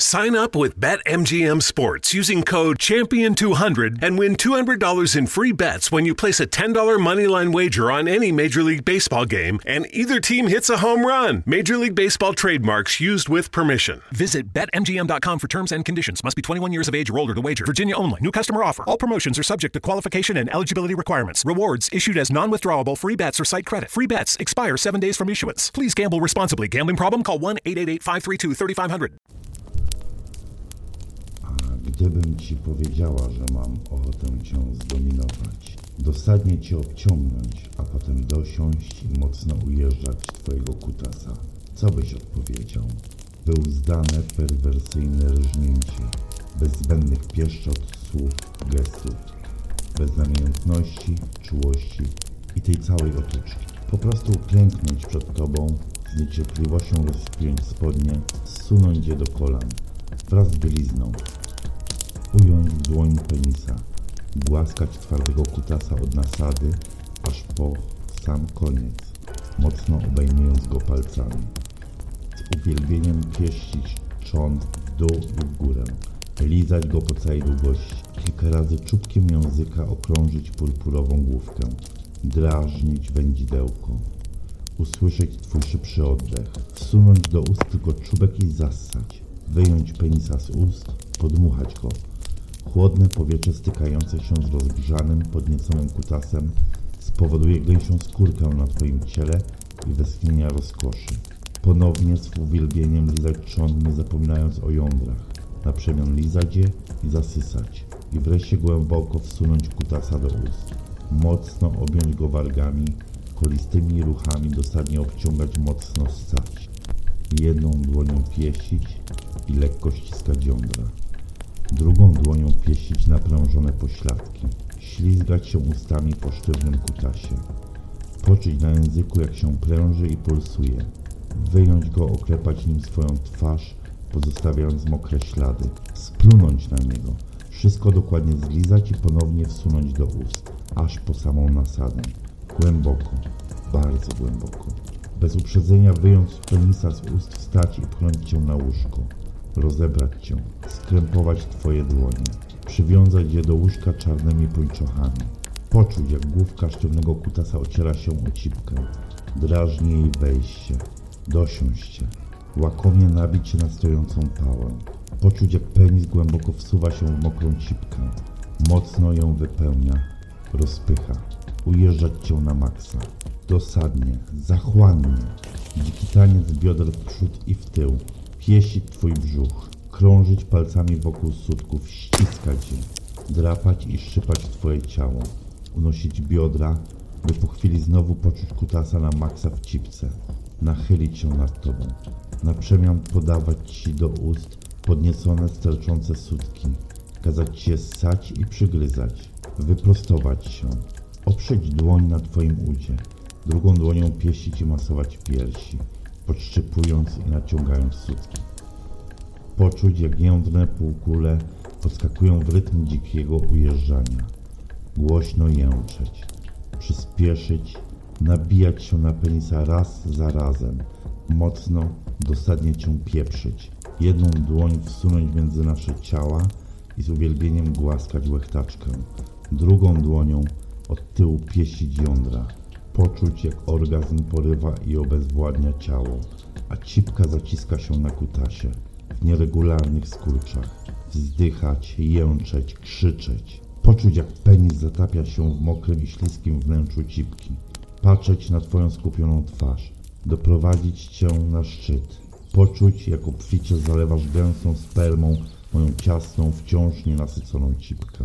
Sign up with BetMGM Sports using code Champion200 and win $200 in free bets when you place a $10 moneyline wager on any Major League Baseball game and either team hits a home run. Major League Baseball trademarks used with permission. Visit BetMGM.com for terms and conditions. Must be 21 years of age or older to wager. Virginia only. New customer offer. All promotions are subject to qualification and eligibility requirements. Rewards issued as non withdrawable free bets or site credit. Free bets expire seven days from issuance. Please gamble responsibly. Gambling problem? Call 1 888 532 3500. Gdybym ci powiedziała, że mam ochotę cię zdominować, dosadnie cię obciągnąć, a potem dosiąść i mocno ujeżdżać twojego kutasa, co byś odpowiedział? Był zdane perwersyjne rżnięcie, bez zbędnych pieszczot, słów, gestów, bez namiętności, czułości i tej całej otoczki. Po prostu klęknąć przed tobą, z niecierpliwością rozpiąć spodnie, zsunąć je do kolan, wraz z bielizną, ująć w dłoń penisa, głaskać twardego kutasa od nasady, aż po sam koniec, mocno obejmując go palcami. Z uwielbieniem pieścić trzon w dół i w górę, lizać go po całej długości, kilka razy czubkiem języka okrążyć purpurową główkę, drażnić wędzidełko, usłyszeć twój szybszy oddech, wsunąć do ust tylko czubek i zassać, wyjąć penisa z ust, podmuchać go, Chłodne powietrze stykające się z rozgrzanym, podnieconym kutasem spowoduje gęsią skórkę na Twoim ciele i westchnienia rozkoszy. Ponownie z uwielbieniem lizać trzon, nie zapominając o jądrach. Na przemian lizać je i zasysać. I wreszcie głęboko wsunąć kutasa do ust. Mocno objąć go wargami, kolistymi ruchami dosadnie obciągać, mocno ssać. Jedną dłonią pieścić i lekko ściskać jądra drugą dłonią pieścić naprężone pośladki, ślizgać się ustami po sztywnym kutasie, poczuć na języku jak się pręży i pulsuje, wyjąć go, oklepać nim swoją twarz, pozostawiając mokre ślady, splunąć na niego, wszystko dokładnie zlizać i ponownie wsunąć do ust, aż po samą nasadę, głęboko, bardzo głęboko. Bez uprzedzenia wyjąć penisa z ust, wstać i pchnąć cię na łóżko rozebrać cię, skrępować twoje dłonie, przywiązać je do łóżka czarnymi pończochami, poczuć jak główka sztywnego kutasa ociera się o cipkę, drażni jej wejście, dosiąść się, łakomie nabić się na stojącą pałę, poczuć jak penis głęboko wsuwa się w mokrą cipkę, mocno ją wypełnia, rozpycha, ujeżdżać cię na maksa, dosadnie, zachłannie, dziki taniec bioder w przód i w tył, pieścić twój brzuch, krążyć palcami wokół sutków, ściskać je, drapać i szczypać twoje ciało, unosić biodra, by po chwili znowu poczuć kutasa na maksa w cipce, nachylić się nad tobą, na przemian podawać ci do ust podniecone, sterczące sutki, kazać ci je ssać i przygryzać, wyprostować się, oprzeć dłoń na twoim udzie, drugą dłonią pieścić i masować piersi, podszczypując i naciągając sutki. Poczuć, jak jędrne półkule podskakują w rytm dzikiego ujeżdżania. Głośno jęczeć, przyspieszyć, nabijać się na penisa raz za razem, mocno, dosadnie cię pieprzyć, jedną dłoń wsunąć między nasze ciała i z uwielbieniem głaskać łechtaczkę, drugą dłonią od tyłu pieścić jądra, poczuć jak orgazm porywa i obezwładnia ciało, a cipka zaciska się na kutasie w nieregularnych skurczach, wzdychać, jęczeć, krzyczeć, poczuć jak penis zatapia się w mokrym i śliskim wnętrzu cipki, patrzeć na twoją skupioną twarz, doprowadzić cię na szczyt, poczuć jak obficie zalewasz gęstą spermą moją ciasną, wciąż nienasyconą cipkę.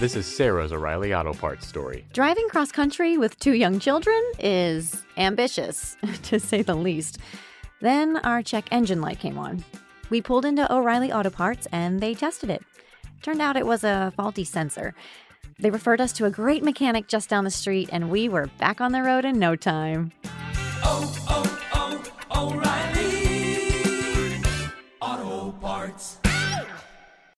This is Sarah's O'Reilly Auto Parts story. Driving cross country with two young children is ambitious, to say the least. Then our check engine light came on. We pulled into O'Reilly Auto Parts and they tested it. Turned out it was a faulty sensor. They referred us to a great mechanic just down the street, and we were back on the road in no time. Oh,